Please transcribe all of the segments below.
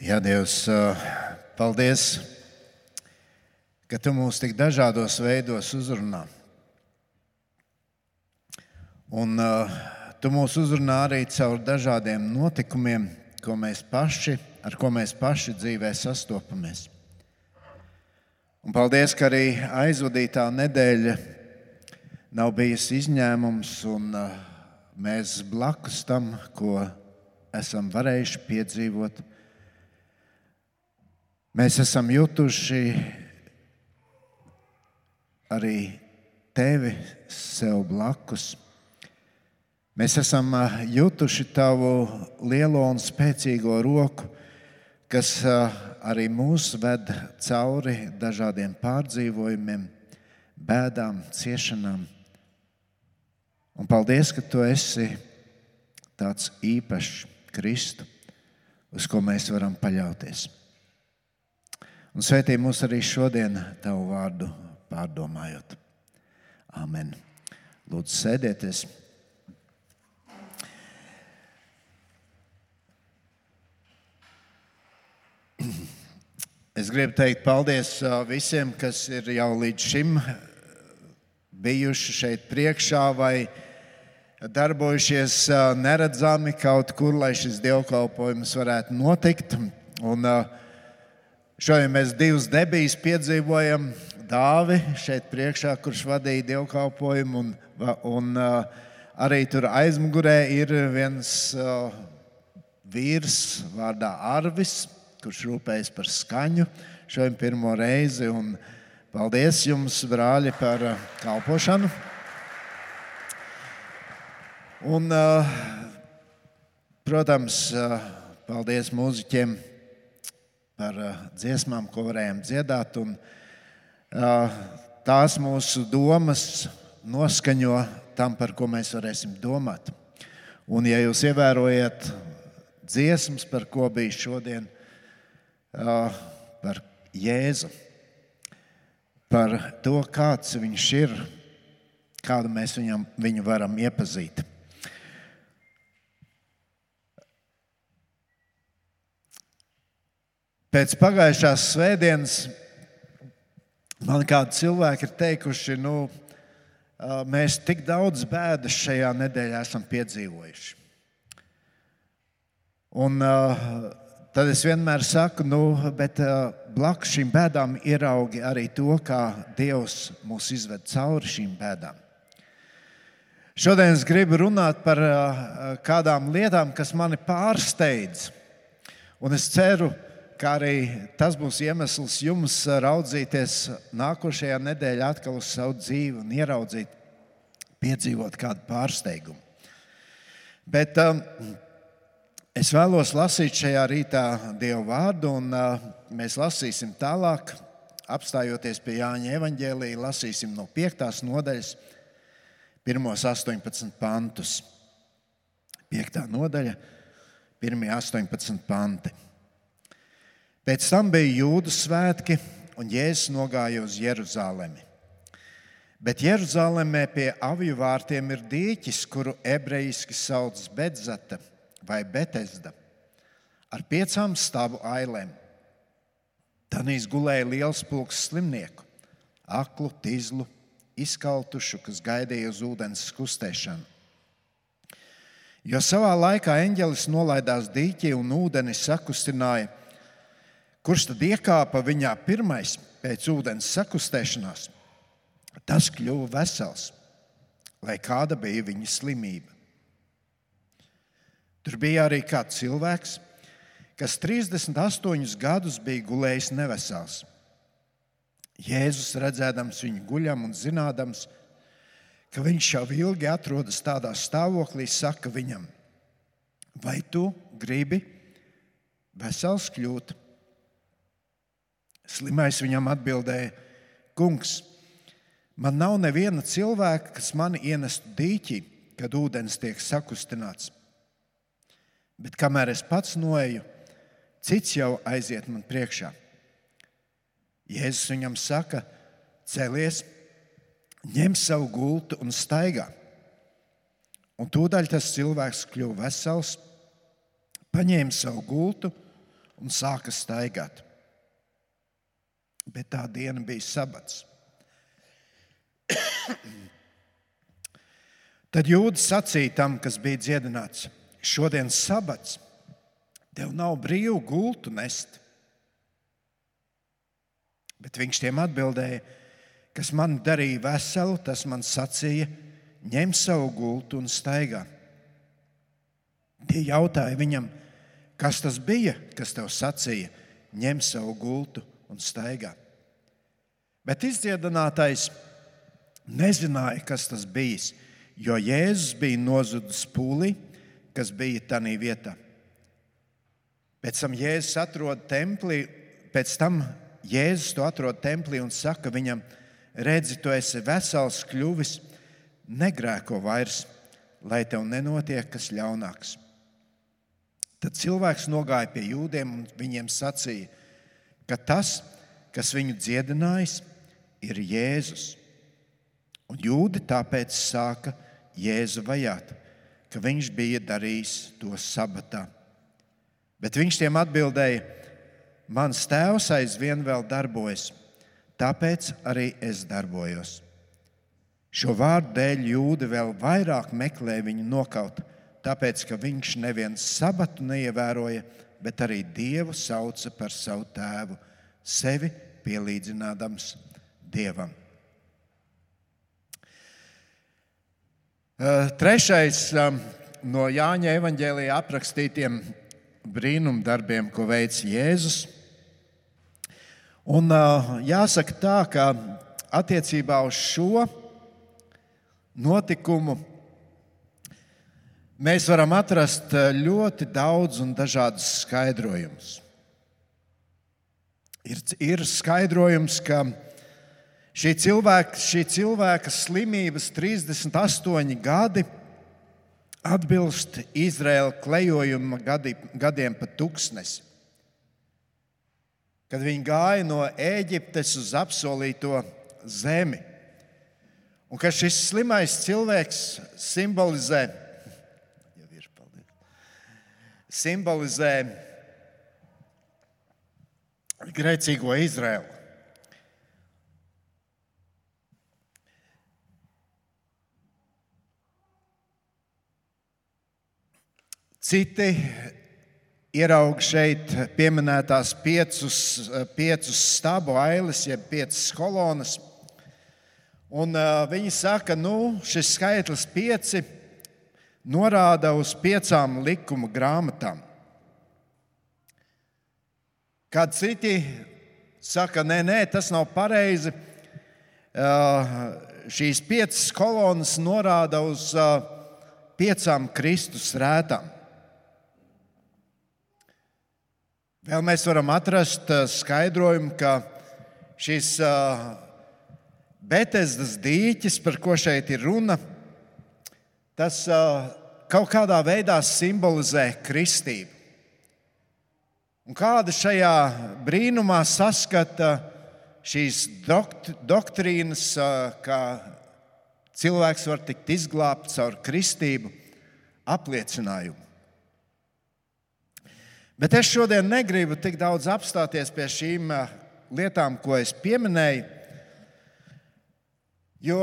Jā, Dievs, paldies, ka Tu mūs tik dažādos veidos uzrunā. Un uh, Tu mūs uzrunā arī caur dažādiem notikumiem, ko mēs paši, ar ko mēs paši dzīvē sastopamies. Un paldies, ka arī aizvadītā nedēļa nav bijusi izņēmums, un uh, mēs blakus tam, ko esam varējuši piedzīvot, Mēs esam jutuši arī tevi sev blakus. Mēs esam jutuši tavu lielo un spēcīgo roku, kas arī mūs ved cauri dažādiem pārdzīvojumiem, bēdām, ciešanām. Un paldies, ka tu esi tāds īpašs Kristu, uz ko mēs varam paļauties. Un svētī mūs arī šodien tavu vārdu pārdomājot. Amen. Lūdzu, sēdieties. Es gribu teikt paldies visiem, kas ir jau līdz šim bijuši šeit priekšā vai darbojušies neredzami kaut kur, lai šis dievkalpojums varētu notikt. Un, uh, Šodien mēs divus debijas piedzīvojam. Dāvi šeit priekšā, kurš vadīja dievkalpojumu, un, un uh, arī tur aizmugurē ir viens uh, vīrs vārdā Arvis, kurš rūpējas par skaņu šodien pirmo reizi. Un paldies jums, brāļi, par uh, kalpošanu. Un, protams, paldies mūziķiem par uh, dziesmām, ko varējām dziedāt. Un, uh, tās mūsu domas noskaņo tam, par ko mēs varēsim domāt. Un, ja jūs ievērojat dziesmas, par ko bija šodien, uh, par Jēzu, par to, kāds viņš ir, kādu mēs viņam, viņu varam iepazīt. Pēc pagājušās svētdienas man kādi cilvēki ir teikuši, nu, mēs tik daudz bēdas šajā nedēļā esam piedzīvojuši. Un, tad es vienmēr saku, nu, bet blakus šīm bēdām ieraugi arī to, kā Dievs mūs izved cauri šīm bēdām. Šodien es gribu runāt par kādām lietām, kas mani pārsteidz. Un es ceru, ka kā arī tas būs iemesls jums raudzīties nākošajā nedēļā atkal uz savu dzīvi un ieraudzīt, piedzīvot kādu pārsteigumu. Bet um, es vēlos lasīt šajā rītā Dieva vārdu, un uh, mēs lasīsim tālāk, apstājoties pie Jāņa evaņģēlīja, lasīsim no 5. nodaļas, 1. 18 pantus. 5. nodaļa, 1. 18 panti. Pēc tam bija jūdu svētki, un Jēzus nogāja uz Jeruzalemi. Bet Jeruzalemē pie aviju vārtiem ir dīķis, kuru ebrejiski sauc Bedzata vai Betesda, ar piecām stāvu ailēm. Tanīs gulēja liels pulks slimnieku, aklu, tīzlu, izkaltušu, kas gaidīja uz ūdens skustēšanu. Jo savā laikā eņģelis nolaidās dīķī un ūdeni sakustināja Kurš tad iekāpa viņā pirmais pēc ūdens sakustēšanās? Tas kļuva vesels, lai kāda bija viņa slimība. Tur bija arī kāds cilvēks, kas 38 gadus bija gulējis nevesels. Jēzus redzēdams viņu guļam un zinādams, ka viņš jau ilgi atrodas tādā stāvoklī, saka viņam, vai tu gribi vesels kļūt? Slimais viņam atbildēja: Kungs, man nav neviena cilvēka, kas mani ienestu dīķī, kad ūdens tiek sakustināts. Bet kamēr es pats noeju, cits jau aiziet man priekšā. Jēzus viņam saka: Celies, ņem savu gultu un staigā. Un tūdaļ tas cilvēks kļuva vesels, paņēma savu gultu un sāka staigāt. Bet tā diena bija sabats. Tad jūdas sacīja tam, kas bija dziedināts: Šodien sabats, tev nav brīvu gultu nest. Bet viņš tiem atbildēja, kas man darīja veselu, tas man sacīja, ņem savu gultu un staigā. Tie jautāja viņam, kas tas bija, kas tev sacīja, ņem savu gultu un staigā. Bet izdziedinātais nezināja, kas tas bija jo Jēzus bija nozudis pūli, kas bija tajā vietā. Pēc tam Jēzus atrod templī, pēc tam Jēzus to atrod templī un saka viņam, redzi, tu esi vesels kļuvis, negrēko vairs, lai tev nenotiek kas ļaunāks. Tad cilvēks nogāja pie jūdiem un viņiem sacīja, ka tas, kas viņu dziedinājis, ir Jēzus. Un jūdi tāpēc sāka Jēzu vajāt, ka viņš bija darījis to sabatā. Bet viņš tiem atbildēja: Mans tēvs aizvien vēl darbojas, tāpēc arī es darbojos. Šo vārdu dēļ jūda vēl vairāk meklē viņu nokaut, tāpēc ka viņš nevienu sabatu neievēroja, bet arī Dievu sauca par savu tēvu, sevi pielīdzinādams Dievam. Eh, trešais eh, no Jāņa evanģēlīja aprakstītiem brīnumdarbiem, ko veids Jēzus. Un eh, jāsaka tā, ka attiecībā uz šo notikumu mēs varam atrast ļoti daudz un dažādus skaidrojumus. Ir, ir skaidrojums, ka Šī cilvēka, šī cilvēka slimības 38 gadi atbilst Izraēla klejojuma gadi, gadiem pa tūkstnesi. Kad viņi gāja no Ēģiptes uz apsolīto zemi. Un ka šis slimais cilvēks simbolizē, simbolizē grēcīgo Izraēlu. Citi ieraug šeit pieminētās piecus, piecus stabu ailes, jeb piecas kolonas. Un, uh, viņi saka, ka nu, šis skaitlis pieci norāda uz piecām likuma grāmatām. Kad citi saka, nē, nē, tas nav pareizi. Uh, šīs piecas kolonas norāda uz uh, piecām Kristus rētām. Vēl mēs varam atrast uh, skaidrojumu, ka šis Betesdas dīķis, par ko šeit ir runa, tas uh, kaut kādā veidā simbolizē kristību. Un kāda šajā brīnumā saskata šīs dokt, doktrīnas, ka cilvēks var tikt izglābts caur kristību apliecinājumu. Bet es šodien negribu tik daudz apstāties pie šīm eh, lietām, ko es pieminēju, jo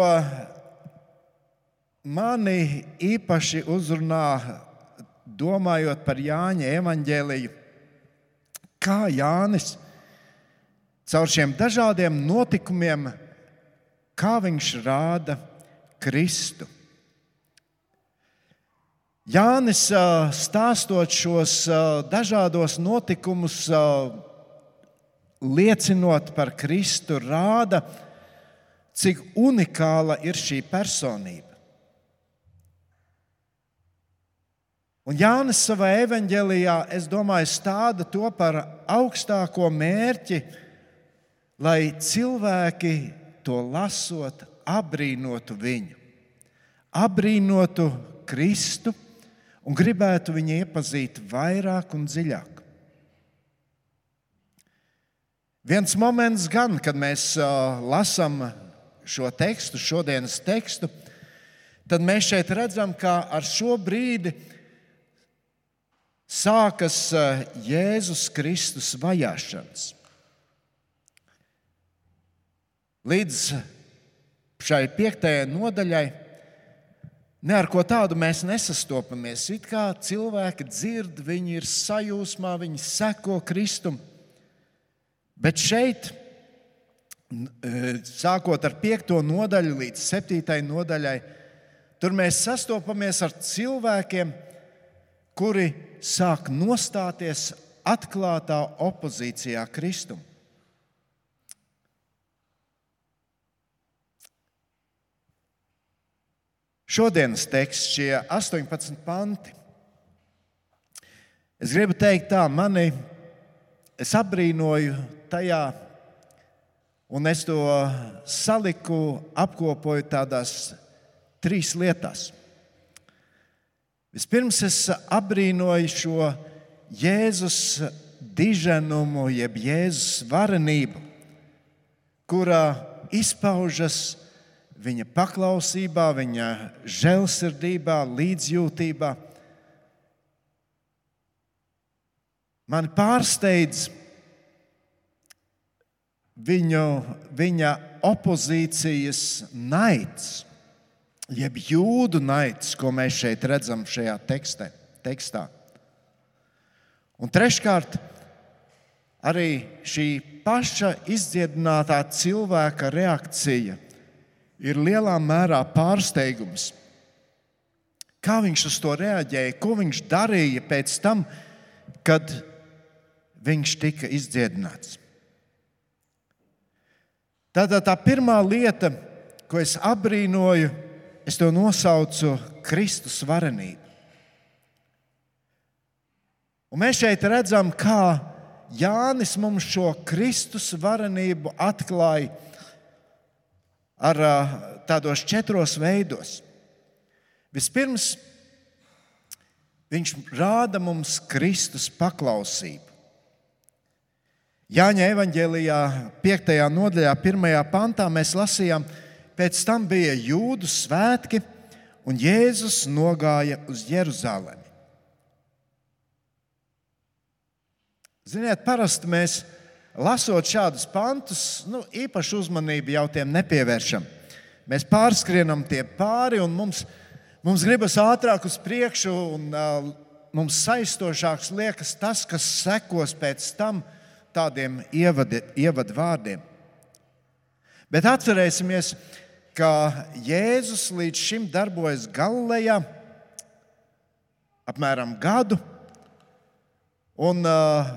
mani īpaši uzrunā, domājot par Jāņa evaņģēliju, kā Jānis caur šiem dažādiem notikumiem, kā viņš rāda Kristu. Jānis stāstot šos dažādos notikumus, liecinot par Kristu, rāda, cik unikāla ir šī personība. Un Jānis savā evanģēlijā, es domāju, stāda to par augstāko mērķi, lai cilvēki to lasot, apbrīnotu viņu, apbrīnotu Kristu un gribētu viņu iepazīt vairāk un dziļāk. Viens moments, gan, kad mēs lasām šo tekstu, šodienas tekstu, tad mēs šeit redzam, ka ar šo brīdi sākas eh, Jēzus Kristus vajāšanas. Līdz šai piektajai nodaļai ne ar ko tādu mēs nesastopamies. It kā cilvēki dzird, viņi ir sajūsmā, viņi seko Kristum. Bet šeit, e, sākot ar piekto nodaļu līdz septītajai nodaļai, tur mēs sastopamies ar cilvēkiem, kuri sāk nostāties atklātā opozīcijā Kristum. Šodienas teksts, šie 18 panti. Es gribu teikt, tā, mani, es apbrīnoju tajā, un es to saliku, apkopoju tādās trīs lietās. Vispirms es apbrīnoju šo Jēzus diženumu, jeb Jēzus varenību, kurā izpaužas viņa paklausībā, viņa žēlsirdībā, līdzjūtībā. Man pārsteidz viņu, viņa opozīcijas naids, jeb jūdu naids, ko mēs šeit redzam šajā tekstē, tekstā. Un treškārt, arī šī paša izdziedinātā cilvēka reakcija ir lielā mērā pārsteigums. Kā viņš uz to reaģēja, ko viņš darīja pēc tam, kad viņš tika izdziedināts. Tātad tā pirmā lieta, ko es apbrīnoju, es to nosaucu Kristus varenību. Un mēs šeit redzam, kā Jānis mums šo Kristus varenību atklāja ar tādos četros veidos. Vispirms, viņš rāda mums Kristus paklausību. Jāņa evanģēlijā, 5. nodaļā, 1. pantā mēs lasījām, pēc tam bija jūdu svētki, un Jēzus nogāja uz Jeruzalemi. Ziniet, parasti mēs lasot šādus pantus, nu, īpaši uzmanību jau tiem nepievēršam. Mēs pārskrienam tie pāri, un mums, mums gribas ātrāk uz priekšu, un uh, mums saistošāks liekas tas, kas sekos pēc tam tādiem ievadvārdiem. Bet atcerēsimies, ka Jēzus līdz šim darbojas Galilejā apmēram gadu. Un, uh,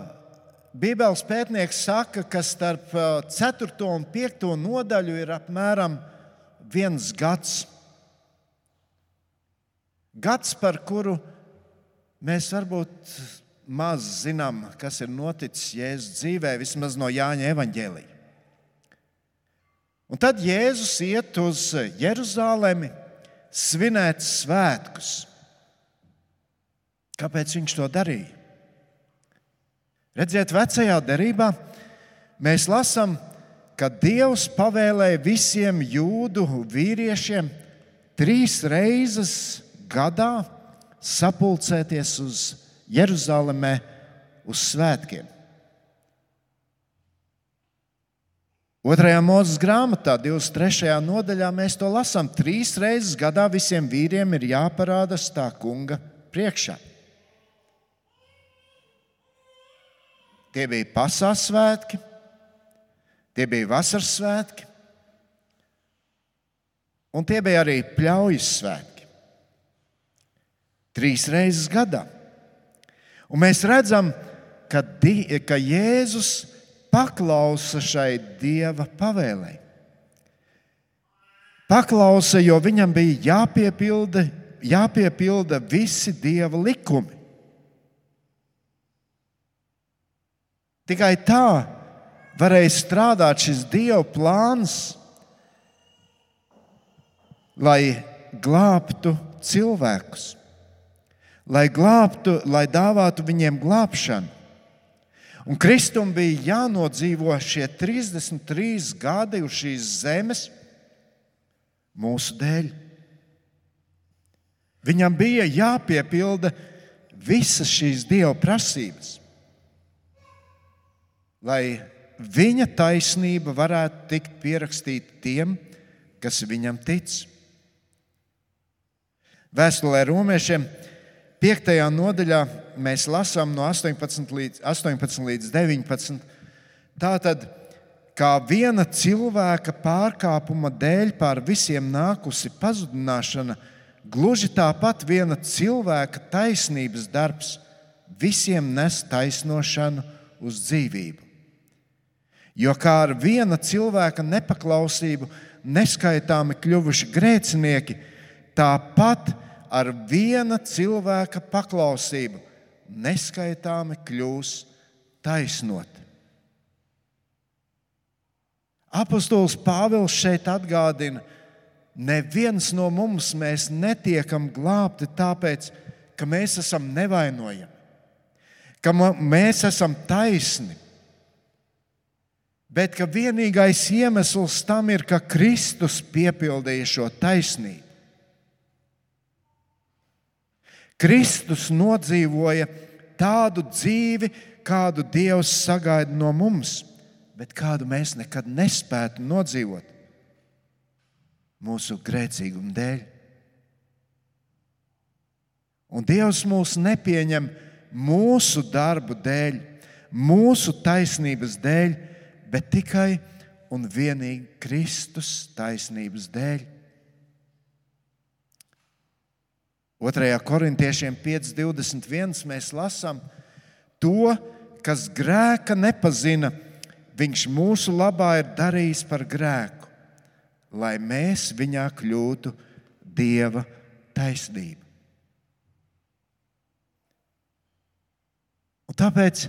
Bībeles pētnieks saka, ka starp 4. un 5. nodaļu ir apmēram viens gads. Gads, par kuru mēs varbūt maz zinām, kas ir noticis Jēzus dzīvē, vismaz no Jāņa evaņģēlīja. Un tad Jēzus iet uz Jeruzalemi svinēt svētkus. Kāpēc viņš to darīja? Redziet, vecajā derībā mēs lasām, ka Dievs pavēlēja visiem jūdu vīriešiem trīs reizes gadā sapulcēties uz Jeruzalemē uz svētkiem. Otrajā mūzes grāmatā, 23. nodaļā, mēs to lasām. Trīs reizes gadā visiem vīriem ir jāparādās tā kunga priekšā. Tie bija pasaules svētki, tie bija vasaras svētki, un tie bija arī pļaujas svētki. Trīs reizes gadā. Un mēs redzam, ka, di, ka Jēzus paklausa šai dieva pavēlei. Paklausa, jo viņam bija jāpiepilda, jāpiepilda visi dieva likumi. Tikai tā varēja strādāt šis Dieva plāns, lai glābtu cilvēkus, lai glābtu, lai dāvātu viņiem glābšanu. Un Kristum bija jānodzīvo šie 33 gadi uz šīs zemes mūsu dēļ. Viņam bija jāpiepilda visas šīs Dieva prasības, lai viņa taisnība varētu tikt pierakstīta tiem, kas viņam tic. Vēstulē romiešiem 5. nodaļā mēs lasām no 18 līdz, 18 līdz 19. Tātad, kā viena cilvēka pārkāpuma dēļ pār visiem nākusi pazudināšana, gluži tāpat viena cilvēka taisnības darbs visiem nes taisnošanu uz dzīvību. Jo kā ar viena cilvēka nepaklausību neskaitāmi kļuvuši grēcinieki, tāpat ar viena cilvēka paklausību neskaitāmi kļūs taisnot. Apostols Pāvils šeit atgādina, neviens no mums netiekam glābti tāpēc, ka mēs esam nevainojami, ka mēs esam taisni, bet ka vienīgais iemesls tam ir, ka Kristus piepildīja šo taisnību. Kristus nodzīvoja tādu dzīvi, kādu Dievs sagaida no mums, bet kādu mēs nekad nespētu nodzīvot mūsu grēcīguma dēļ. Un Dievs mūs nepieņem mūsu darbu dēļ, mūsu taisnības dēļ, bet tikai un vienīgi Kristus taisnības dēļ. 2. korintiešiem 5.21 mēs lasām to, kas grēka nepazina, viņš mūsu labā ir darījis par grēku, lai mēs viņā kļūtu Dieva taisnība. Un tāpēc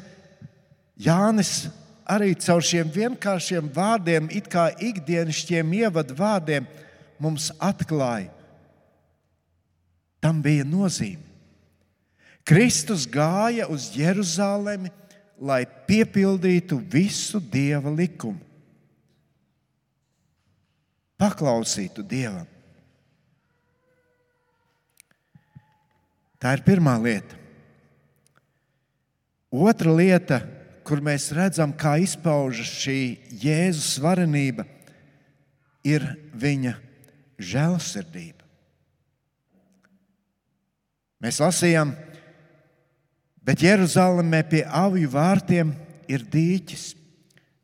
Jānis arī caur šiem vienkāršiem vārdiem, it kā ikdienišķiem ievadu vārdiem, mums atklāja, Tam bija nozīme. Kristus gāja uz Jeruzalemi, lai piepildītu visu Dieva likumu. Paklausītu Dievam. Tā ir pirmā lieta. Otra lieta, kur mēs redzam, kā izpaužas šī Jēzus varenība, ir viņa žēlsirdība. Mēs lasījām, bet Jeruzalemē pie aviju vārtiem ir dīķis,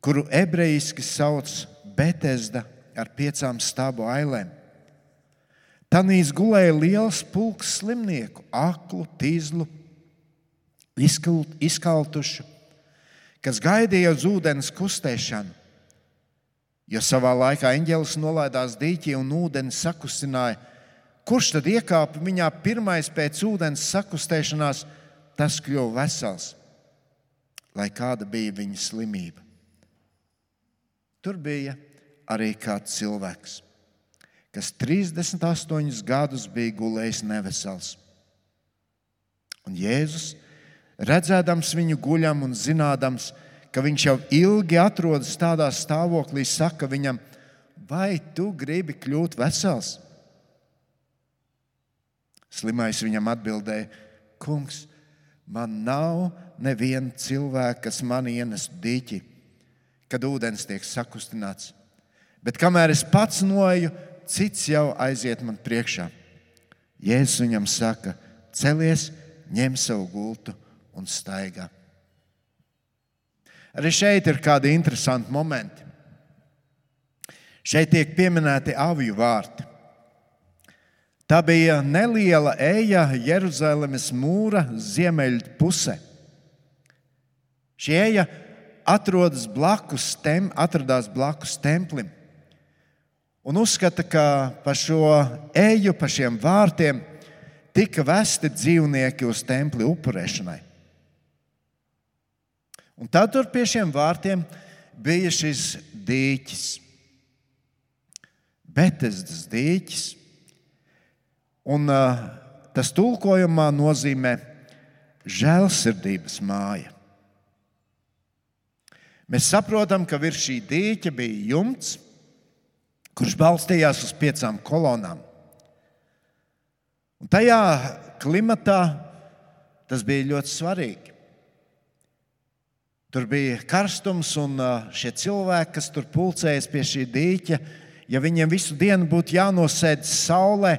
kuru ebrejiski sauc Betesda ar piecām stābu ailēm. Tanīs gulēja liels pulks slimnieku, aklu, tīzlu, izkaltušu, kas gaidīja uz ūdens kustēšanu. Jo savā laikā eņģēlis nolaidās dīķī un ūdeni sakustināja, Kurš tad iekāpa viņā pirmais pēc ūdens sakustēšanās, tas kļuva vesels, lai kāda bija viņa slimība. Tur bija arī kāds cilvēks, kas 38 gadus bija gulējis nevesels. Un Jēzus, redzēdams viņu guļam un zinādams, ka viņš jau ilgi atrodas tādā stāvoklī, saka viņam, vai tu gribi kļūt vesels? Slimais viņam atbildēja: Kungs, man nav neviena cilvēka, kas man ienestu dīķi, kad ūdens tiek sakustināts. Bet kamēr es pats noeju, cits jau aiziet man priekšā. Jēzus viņam saka: Celies, ņem savu gultu un staigā. Arī šeit ir kādi interesanti momenti. Šeit tiek pieminēti aviju vārti. Tā bija neliela eja Jeruzalemes mūra ziemeļu pusē. Šī eja atrodas blakus, tem, atradās blakus templim. Un uzskata, ka pa šo eju, pa šiem vārtiem tika vesti dzīvnieki uz templi upurēšanai. Un tad tur pie šiem vārtiem bija šis dīķis, Betesdas dīķis. Un, uh, tas tulkojumā nozīmē žēlsirdības māja. Mēs saprotam, ka virs šī dīķa bija jumts, kurš balstījās uz piecām kolonām. Un tajā klimatā Tas bija ļoti svarīgi. Tur bija karstums, un šie cilvēki, kas tur pulcējas pie šī dīķa, ja viņiem visu dienu būtu jānosēdz saulē,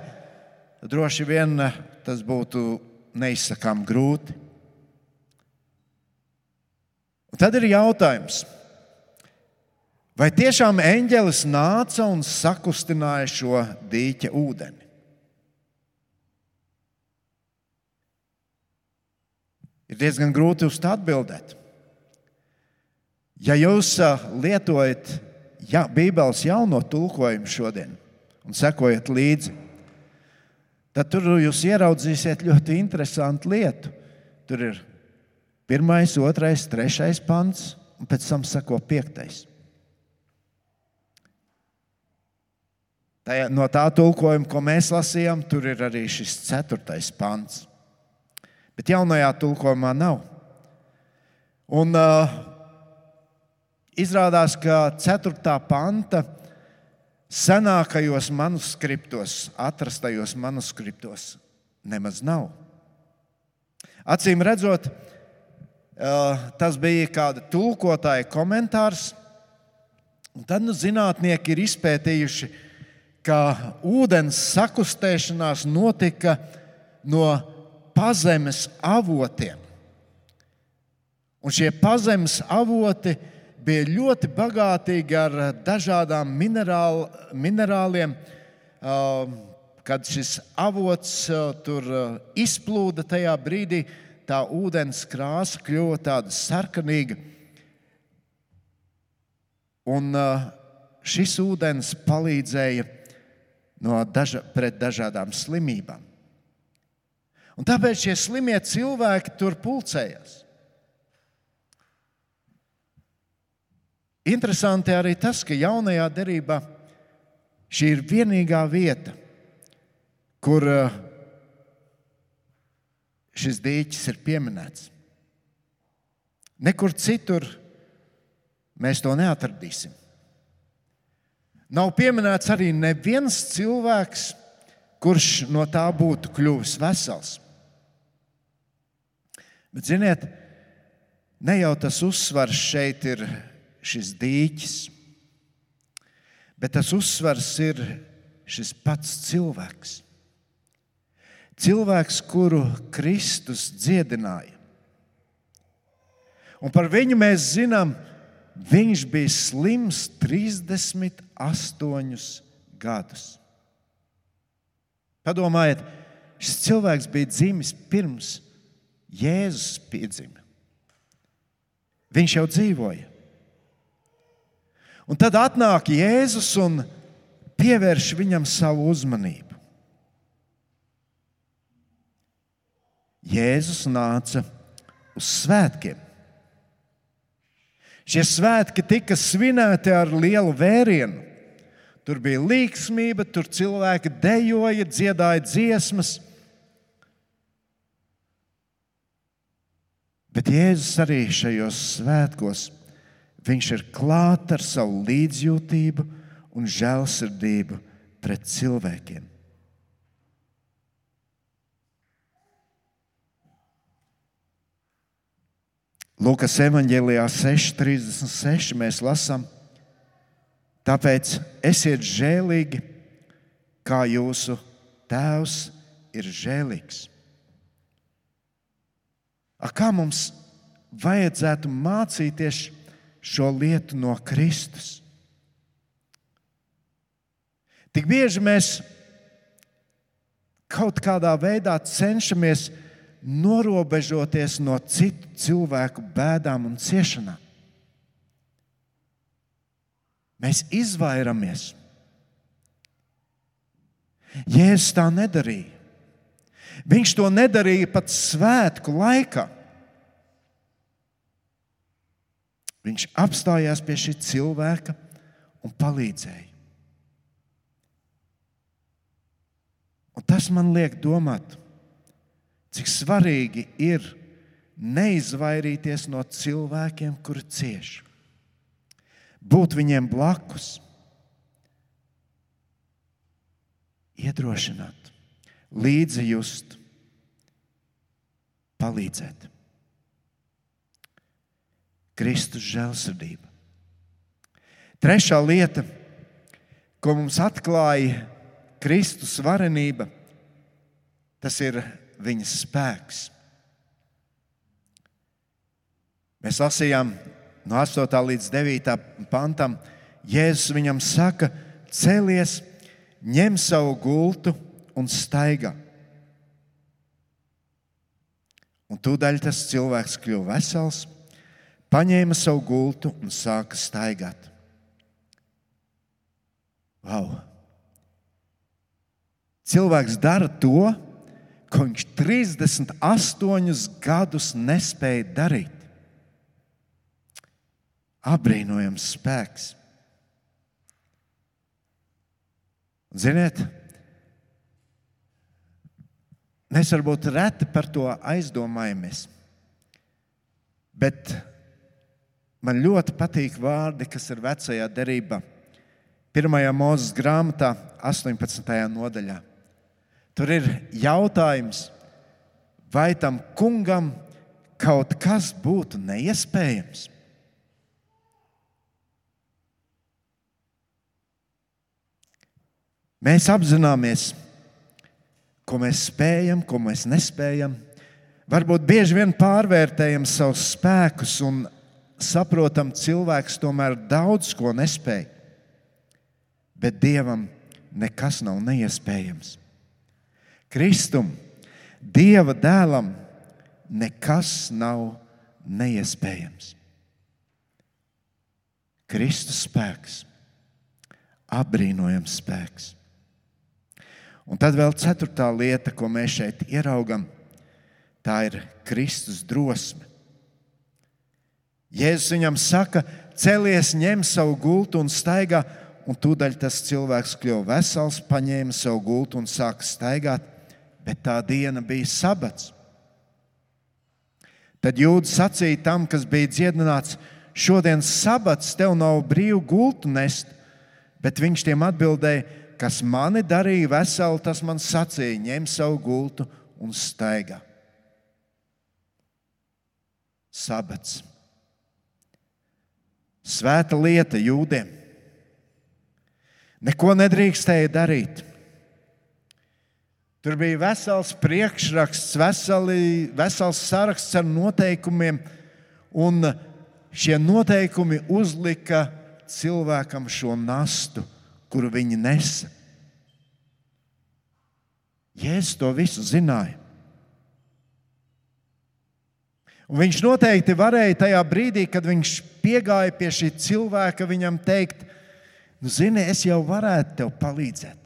droši vien tas būtu neizsakām grūti. Un tad ir jautājums, vai tiešām eņģelis nāca un sakustināja šo dīķa ūdeni? Ir diezgan grūti uz to atbildēt. Ja jūs lietojat ja, Bībeles jauno tulkojumu šodien un sekojat līdzi, tad tur jūs ieraudzīsiet ļoti interesantu lietu. Tur ir pirmais, otrais, trešais pants, un pēc tam seko piektais. No tā tulkojuma, ko mēs lasījām, tur ir arī šis ceturtais pants bet jaunajā tulkojumā nav. Un, uh, izrādās, ka 4. panta senākajos manuskriptos, atrastajos manuskriptos, nemaz nav. Acīm redzot, uh, tas bija kāda tulkotāja komentārs. Tad nu, zinātnieki ir izpētījuši, ka ūdens sakustēšanās notika no pazemes avotiem. Un šie pazemes avoti bija ļoti bagātīgi ar dažādām minerāl, minerāliem. Kad šis avots tur izplūda, tajā brīdī tā ūdens krāsa kļuva tāda sarkanīga. Un šis ūdens palīdzēja no daža, pret dažādām slimībām. Un tāpēc šie slimie cilvēki tur pulcējās. Interesanti arī tas, ka jaunajā derībā šī ir vienīgā vieta, kur eh, šis dīķis ir pieminēts. Nekur citur mēs to neatradīsim. Nav pieminēts arī neviens cilvēks, kurš no tā būtu kļuvis vesels. Bet, ziniet, ne jau tas uzsvars šeit ir šis dīķis, bet tas uzsvars ir šis pats cilvēks. Cilvēks, kuru Kristus dziedināja. Un par viņu mēs zinām, viņš bija slims 38 gadus. Padomājiet, šis cilvēks bija dzimis pirms Jēzus piedzima. Viņš jau dzīvoja. Un tad atnāk Jēzus un pievērš viņam savu uzmanību. Jēzus nāca uz svētkiem. Šie svētki tika svinēti ar lielu vērienu. Tur bija līgsmība, tur cilvēki dejoja, dziedāja dziesmas. Bet Jēzus arī šajos svētkos viņš ir klāts ar savu līdzjūtību un žēlsirdību pret cilvēkiem. Lūkas evanģēlijā 6,36 mēs lasām, tāpēc esiet žēlīgi, kā jūsu tēvs ir žēlīgs. A, kā mums vajadzētu mācīties šo lietu no Kristus? Tik bieži mēs kaut kādā veidā cenšamies norobežoties no citu cilvēku bēdām un ciešanām. Mēs izvairamies. Jēzus tā nedarīja. Viņš to nedarīja pat svētku laikā. Viņš apstājās pie šī cilvēka un palīdzēja. Un tas man liek domāt, cik svarīgi ir neizvairīties no cilvēkiem, kuri cieš. Būt viņiem blakus, iedrošināt līdzi just. palīdzēt. Kristus žēlsirdība. Trešā lieta, ko mums atklāja Kristus varenība, tas ir viņa spēks. Mēs lasījām no 8. līdz 9. pantam, Jēzus viņam saka, celies, ņem savu gultu un staigā. Un tūdaļ tas cilvēks kļuva vesels paņēma savu gultu un sāka staigāt. Wow. Cilvēks dara to, ko viņš 38 gadus nespēja darīt. Abrīnojams spēks. Ziniet, mēs varbūt reti par to aizdomājamies, bet Man ļoti patīk vārdi, kas ir vecajā derībā. Pirmajā mūzes grāmatā, 18. nodaļā. Tur ir jautājums, vai tam kungam kaut kas būtu neiespējams? Mēs apzināmies, ko mēs spējam, ko mēs nespējam. Varbūt bieži vien pārvērtējam savus spēkus un saprotam, cilvēks tomēr daudz ko nespēj. Bet Dievam nekas nav neiespējams. Kristum, Dieva dēlam, nekas nav neiespējams. Kristus spēks, apbrīnojams spēks. Un tad vēl ceturtā lieta, ko mēs šeit ieraugam, tā ir Kristus drosme. Jēzus viņam saka, celies, ņem savu gultu un staigā. Un tūdaļ tas cilvēks kļuva vesels, paņēma savu gultu un sāka staigāt, bet tā diena bija sabats. Tad jūdzi sacīja tam, kas bija dziedināts, šodienas sabats tev nav brīvu gultu nest, bet viņš tiem atbildēja, kas mani darīja veselu, tas man sacīja, ņem savu gultu un staigā. Sabats svēta lieta jūdiem. Neko nedrīkstēja darīt. Tur bija vesels priekšraksts, veseli, vesels saraksts ar noteikumiem, un šie noteikumi uzlika cilvēkam šo nastu, kuru viņi nesa. Jēzus to visu zināja. Un viņš noteikti varēja tajā brīdī, kad viņš piegāja pie šī cilvēka, viņam teikt, nu, zini, es jau varētu tev palīdzēt.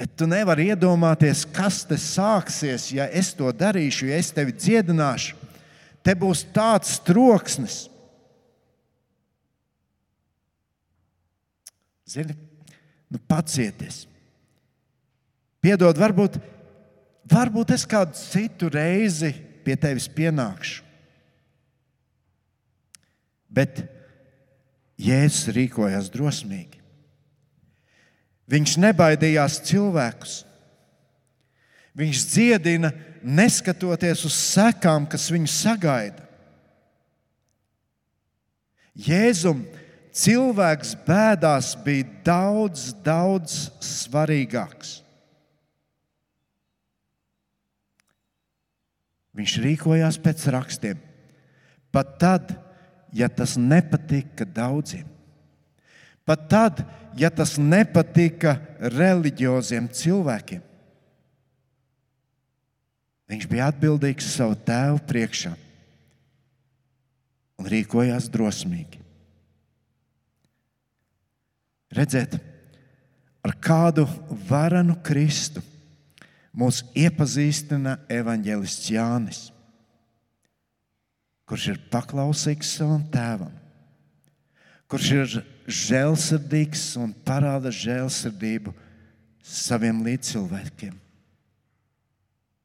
Bet tu nevari iedomāties, kas te sāksies, ja es to darīšu, ja es tevi dziedināšu. Te būs tāds troksnis. Zini, nu pacieties. Piedod, varbūt, varbūt es kādu citu reizi pie tevis pienākšu. Bet Jēzus rīkojās drosmīgi. Viņš nebaidījās cilvēkus. Viņš dziedina, neskatoties uz sekām, kas viņu sagaida. Jēzum cilvēks bēdās bija daudz, daudz svarīgāks. Viņš rīkojās pēc rakstiem. Pat tad, ja tas nepatika daudziem. Pat tad, ja tas nepatika reliģioziem cilvēkiem. Viņš bija atbildīgs savu tēvu priekšā un rīkojās drosmīgi. Redziet, ar kādu varanu Kristu mūs iepazīstina evanģēlists Jānis, kurš ir paklausīgs savam tēvam, kurš ir žēlsirdīgs un parāda žēlsirdību saviem līdzcilvēkiem,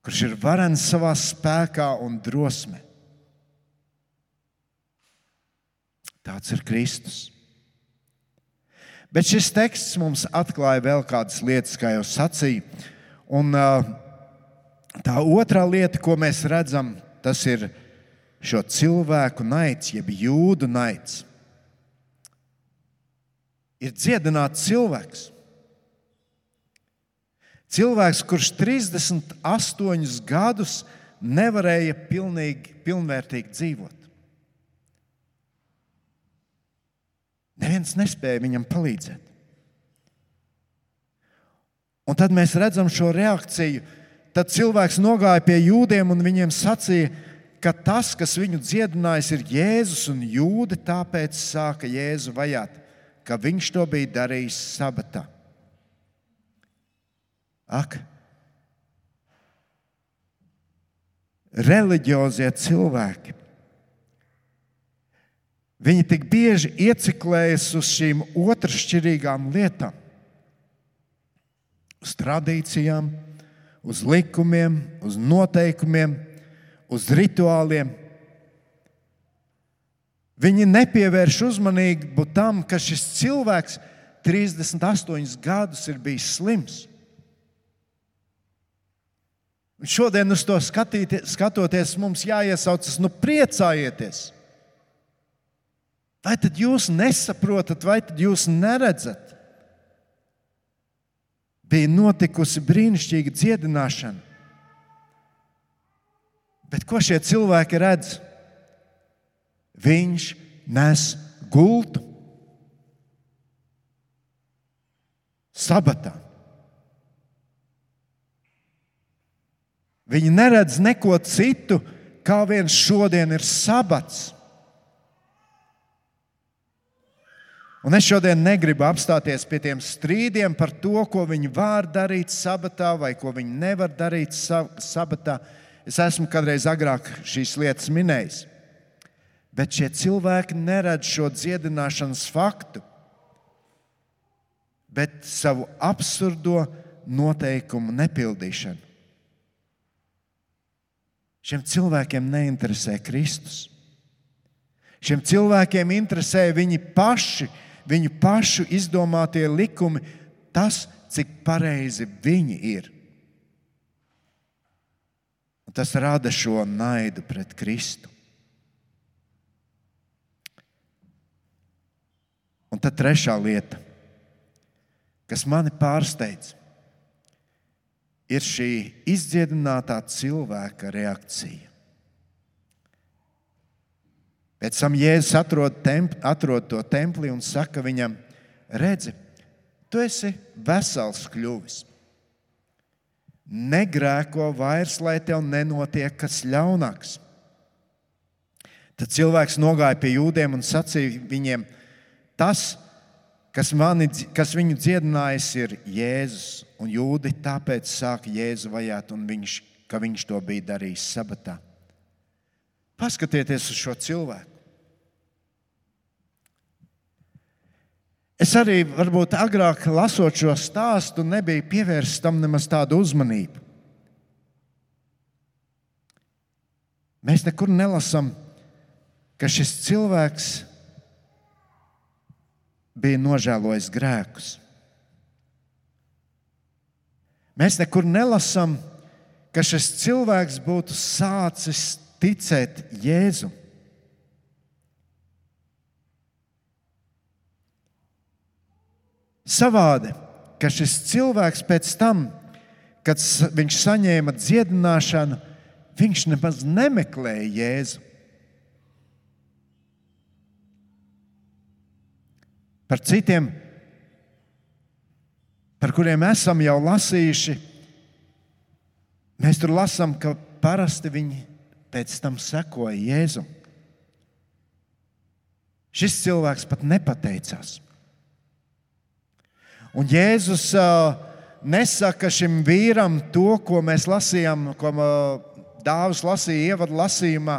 kurš ir varens savā spēkā un drosmē. Tāds ir Kristus. Bet šis teksts mums atklāja vēl kādas lietas, kā jau sacīju Un, Tā otrā lieta, ko mēs redzam, tas ir šo cilvēku naids, jeb jūdu naids. Ir dziedināts cilvēks. Cilvēks, kurš 38 gadus nevarēja pilnīgi, pilnvērtīgi dzīvot. Neviens nespēja viņam palīdzēt. Un tad mēs redzam šo reakciju. Tad cilvēks nogāja pie jūdiem un viņiem sacīja, ka tas, kas viņu dziedinājis, ir Jēzus, un jūdi tāpēc sāka Jēzu vajāt, ka viņš to bija darījis sabatā. Ak, reliģiozie cilvēki. Viņi tik bieži ieciklējas uz šīm otršķirīgām lietām, uz tradīcijām, uz likumiem, uz noteikumiem, uz rituāliem. Viņi nepievērš uzmanību tam, ka šis cilvēks 38 gadus ir bijis slims. Un šodien uz to skatīt, skatoties, mums jāiesaucas, nu, priecājieties! Vai tad jūs nesaprotat, vai tad jūs neredzat? Bija notikusi brīnišķīga dziedināšana. Bet ko šie cilvēki redz? Viņš nes gultu sabatā. Viņi neredz neko citu, kā viens šodien ir sabats. Un es šodien negribu apstāties pie tiem strīdiem par to, ko viņi var darīt sabatā vai ko viņi nevar darīt sabatā. Es esmu kādreiz agrāk šīs lietas minējis. Bet šie cilvēki neredz šo dziedināšanas faktu, bet savu absurdo noteikumu nepildīšanu. Šiem cilvēkiem neinteresē Kristus. Šiem cilvēkiem interesē viņi paši viņu pašu izdomātie likumi, tas, cik pareizi viņi ir. Un tas rada šo naidu pret Kristu. Un tad trešā lieta, kas mani pārsteidz, ir šī izdziedinātā cilvēka reakcija. Pēc tam Jēzus atrod, temp, atrod to templi un saka viņam, redzi, tu esi vesels kļuvis. Negrēko vairs, lai tev nenotiek kas ļaunāks. Tad cilvēks nogāja pie jūdiem un sacīja viņiem, tas, kas, mani, kas viņu dziedinājis, ir Jēzus. Un jūdi tāpēc sāka Jēzu vajāt, un viņš, ka viņš to bija darījis sabatā. Paskatieties uz šo cilvēku. Es arī varbūt agrāk lasot šo stāstu, nebiju pievērsis tam nemaz tādu uzmanību. Mēs nekur nelasām, ka šis cilvēks bija nožēlojis grēkus. Mēs nekur nelasām, ka šis cilvēks būtu sācis ticēt Jēzum. Savādi, ka šis cilvēks pēc tam, kad viņš saņēma dziedināšanu, viņš nemaz nemeklēja Jēzu. Par citiem, par kuriem esam jau lasījuši, mēs tur lasām, ka parasti viņi pēc tam sekoja Jēzum. Šis cilvēks pat nepateicās. Un Jēzus uh, nesaka šim vīram to, ko mēs lasījām, ko uh, Dāvis lasīja ievadu lasījumā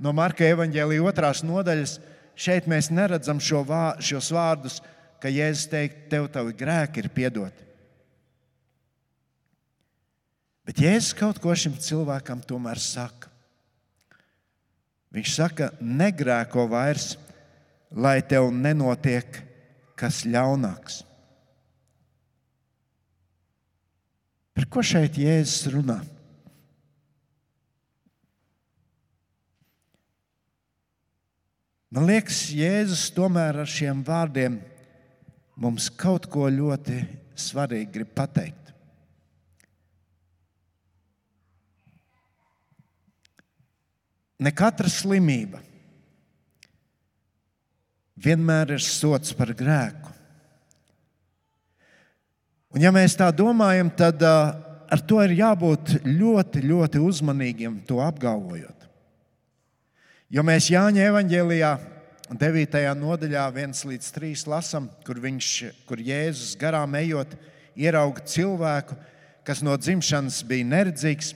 no Marka evaņģēlīja otrās nodaļas. Šeit mēs neredzam šo vā, šos vārdus, ka Jēzus teikt, tev tavi grēki ir piedoti. Bet Jēzus kaut ko šim cilvēkam tomēr saka. Viņš saka, negrēko vairs, lai tev nenotiek kas ļaunāks. Par ko šeit Jēzus runā? Man liekas, Jēzus tomēr ar šiem vārdiem mums kaut ko ļoti svarīgu grib pateikt. Ne katra slimība vienmēr ir sots par grēku. Un, ja mēs tā domājam, tad uh, ar to ir jābūt ļoti, ļoti uzmanīgiem, to apgalvojot. Jo mēs Jāņa evanģēlijā, 9. nodaļā, 1 līdz 3 lasām, kur, viņš, kur Jēzus garām ejot, ierauga cilvēku, kas no dzimšanas bija neredzīgs.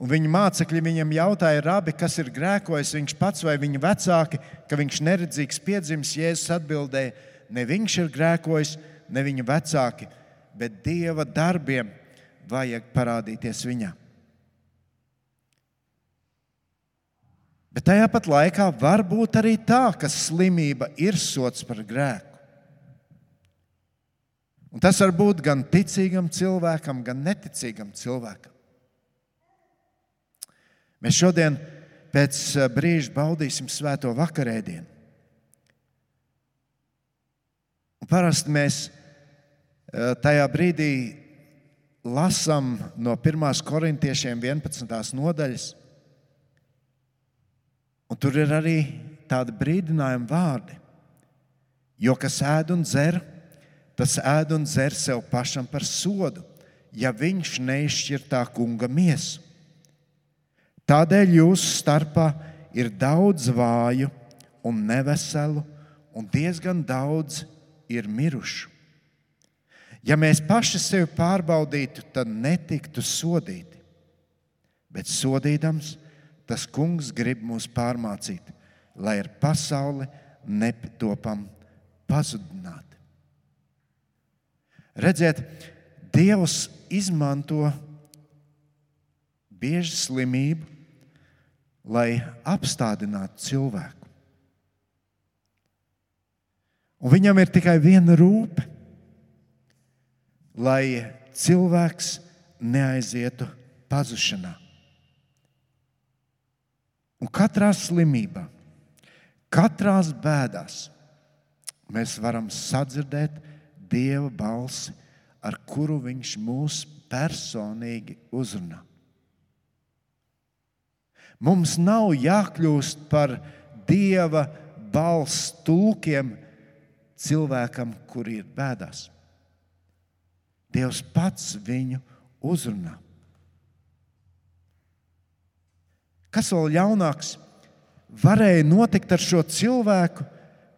Un viņa mācekļi viņam jautāja, rabi, kas ir grēkojis, viņš pats vai viņa vecāki, ka viņš neredzīgs piedzimis. Jēzus atbildēja, ne viņš ir grēkojis, ne viņa vecāki, bet dieva darbiem vajag parādīties viņam. Bet tajā pat laikā var būt arī tā, ka slimība ir sots par grēku. Un tas var būt gan ticīgam cilvēkam, gan neticīgam cilvēkam. Mēs šodien pēc eh, brīža baudīsim svēto vakarēdienu. Un parasti mēs tajā brīdī lasām no 1. korintiešiem 11. nodaļas, un tur ir arī tādi brīdinājumi vārdi. Jo kas ēd un dzer, tas ēd un dzer sev pašam par sodu, ja viņš neizšķir tā kunga miesu. Tādēļ jūsu starpā ir daudz vāju un neveselu, un diezgan daudz ir mirušu. Ja mēs paši sevi pārbaudītu, tad netiktu sodīti. Bet sodīdams, tas kungs grib mūs pārmācīt, lai ar pasauli nepatopam pazudināti. Redziet, Dievs izmanto bieži slimību, lai apstādinātu cilvēku. Un viņam ir tikai viena rūpe, lai cilvēks neaizietu pazušanā. Un katrā slimībā, katrā bēdās mēs varam sadzirdēt Dieva balsi, ar kuru Viņš mūs personīgi uzrunā. Mums nav jākļūst par Dieva balss tulkiem cilvēkam, kur ir bēdās. Dievs pats viņu uzrunā. Kas vēl ļaunāks varēja notikt ar šo cilvēku,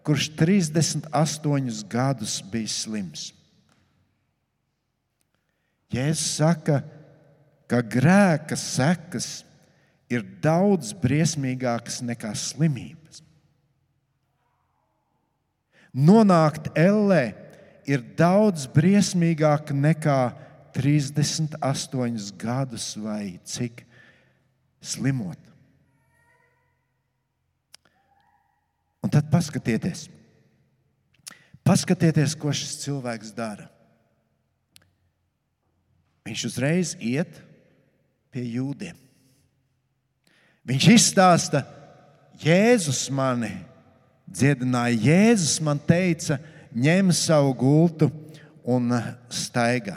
kurš 38 gadus bija slims. Jēzus saka, ka grēka sekas ir daudz briesmīgākas nekā slimības. Nonākt ellē ir daudz briesmīgāk nekā 38 gadus vai cik slimot. Un tad paskatieties, paskatieties, ko šis cilvēks dara. Viņš uzreiz iet pie jūdiem. Viņš izstāsta, Jēzus mani dziedināja. Jēzus man teica, ņem savu gultu un staigā.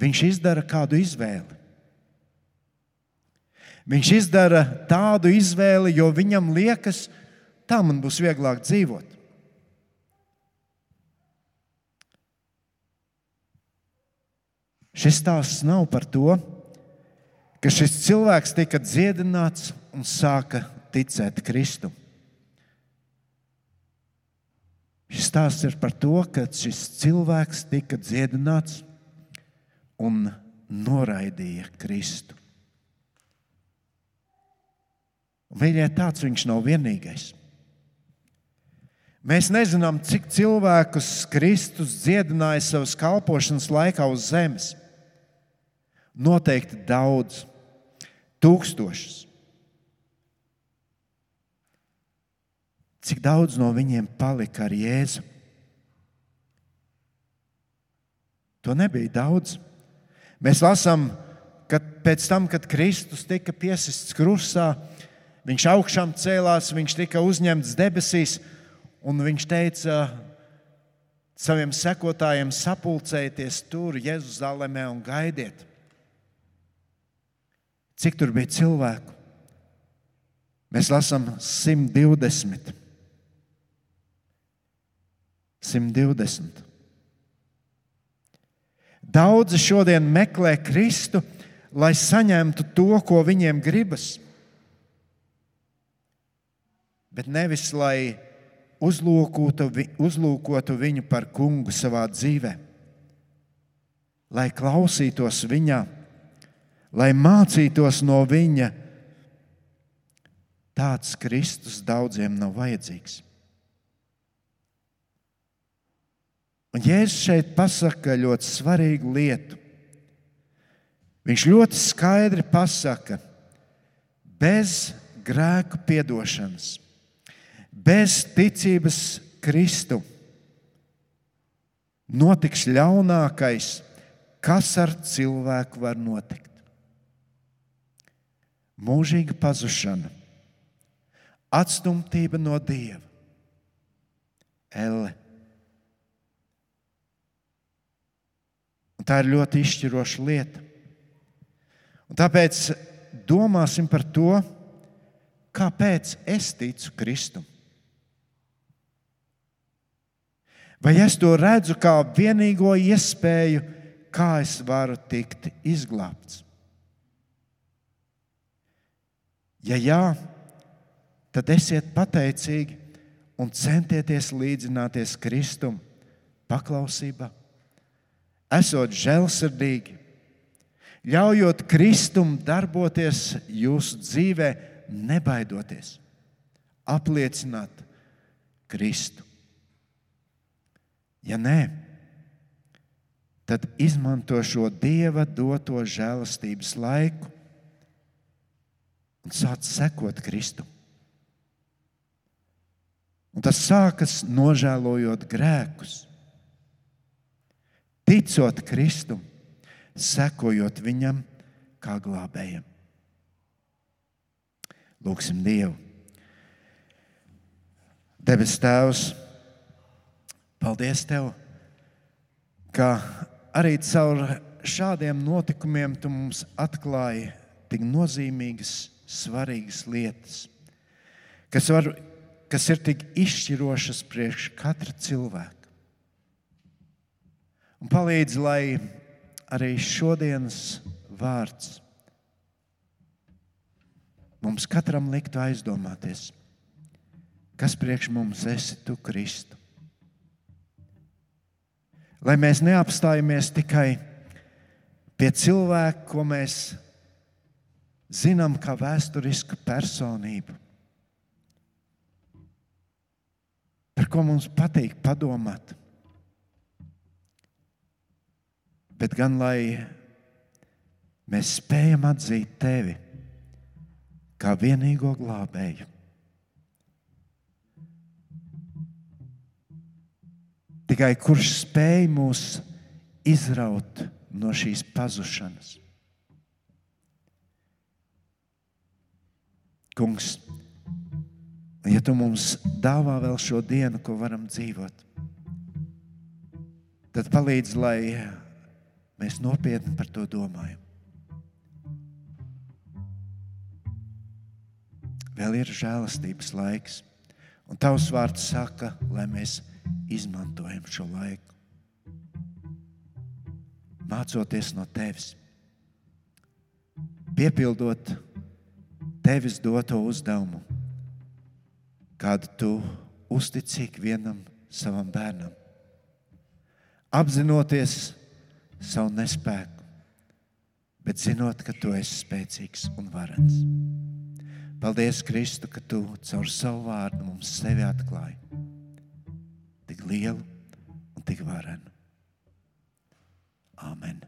Viņš izdara kādu izvēli. Viņš izdara tādu izvēli, jo viņam liekas, tā man būs vieglāk dzīvot. Šis stāsts nav par to, ka šis cilvēks tika dziedināts un sāka ticēt Kristum. Šis stāsts ir par to, ka šis cilvēks tika dziedināts un noraidīja Kristu. Mīļie, tāds viņš nav vienīgais. Mēs nezinām, cik cilvēkus Kristus dziedināja savas kalpošanas laikā uz zemes. Noteikti daudz, tūkstošus. Cik daudz no viņiem palika ar Jēzu? To nebija daudz. Mēs lasām, ka pēc tam, kad Kristus tika piesists krustā, viņš augšām cēlās, viņš tika uzņemts debesīs, un viņš teica saviem sekotājiem: sapulcējieties tur, Jeruzalemē, un gaidiet. Cik tur bija cilvēku? Mēs lasām 120. 120. Daudzi šodien meklē Kristu, lai saņemtu to, ko viņiem gribas, bet nevis lai uzlūkotu, uzlūkotu viņu par kungu savā dzīvē, lai klausītos viņā, lai mācītos no viņa. Tāds Kristus daudziem nav vajadzīgs. Un Jēzus šeit pasaka ļoti svarīgu lietu. Viņš ļoti skaidri pasaka, bez grēku piedošanas, bez ticības Kristu notiks ļaunākais, kas ar cilvēku var notikt. Mūžīga pazušana, atstumtība no Dieva, elle Un tā ir ļoti izšķiroša lieta. Un tāpēc domāsim par to, kāpēc es ticu Kristum. Vai es to redzu kā vienīgo iespēju, kā es varu tikt izglābts? Ja jā, tad esiet pateicīgi un centieties līdzināties Kristum paklausībā esot žēlsirdīgi, ļaujot Kristum darboties jūsu dzīvē, nebaidoties, apliecināt Kristu. Ja nē, tad izmanto šo Dieva doto žēlastības laiku un sāc sekot Kristum. Un tas sākas nožēlojot grēkus ticot Kristum, sekojot viņam kā glābējam. Lūksim Dievu. Debes Tēvs, paldies Tev, ka arī caur šādiem notikumiem Tu mums atklāji tik nozīmīgas, svarīgas lietas, kas, var, kas ir tik izšķirošas priekš katra cilvēka. Un palīdz, lai arī šodienas vārds mums katram liktu aizdomāties, kas priekš mums esi tu, Kristu. Lai mēs neapstājamies tikai pie cilvēka, ko mēs zinām kā vēsturisku personību, par ko mums patīk padomāt. Bet gan lai mēs spējam atzīt tevi kā vienīgo glābēju. Tikai kurš spēj mūs izraut no šīs pazušanas? Kungs, ja tu mums dāvā vēl šo dienu, ko varam dzīvot, tad palīdz, lai Mēs nopietni par to domājam. Vēl ir žēlastības laiks, un Tavs vārds saka, lai mēs izmantojam šo laiku. Mācoties no Tevis, piepildot Tevis doto uzdevumu, kādu Tu uzticīgi vienam savam bērnam. Apzinoties, savu nespēku, bet zinot, ka tu esi spēcīgs un varens. Paldies, Kristu, ka tu caur savu vārdu mums sevi atklāji. Tik lielu un tik varenu. Amen.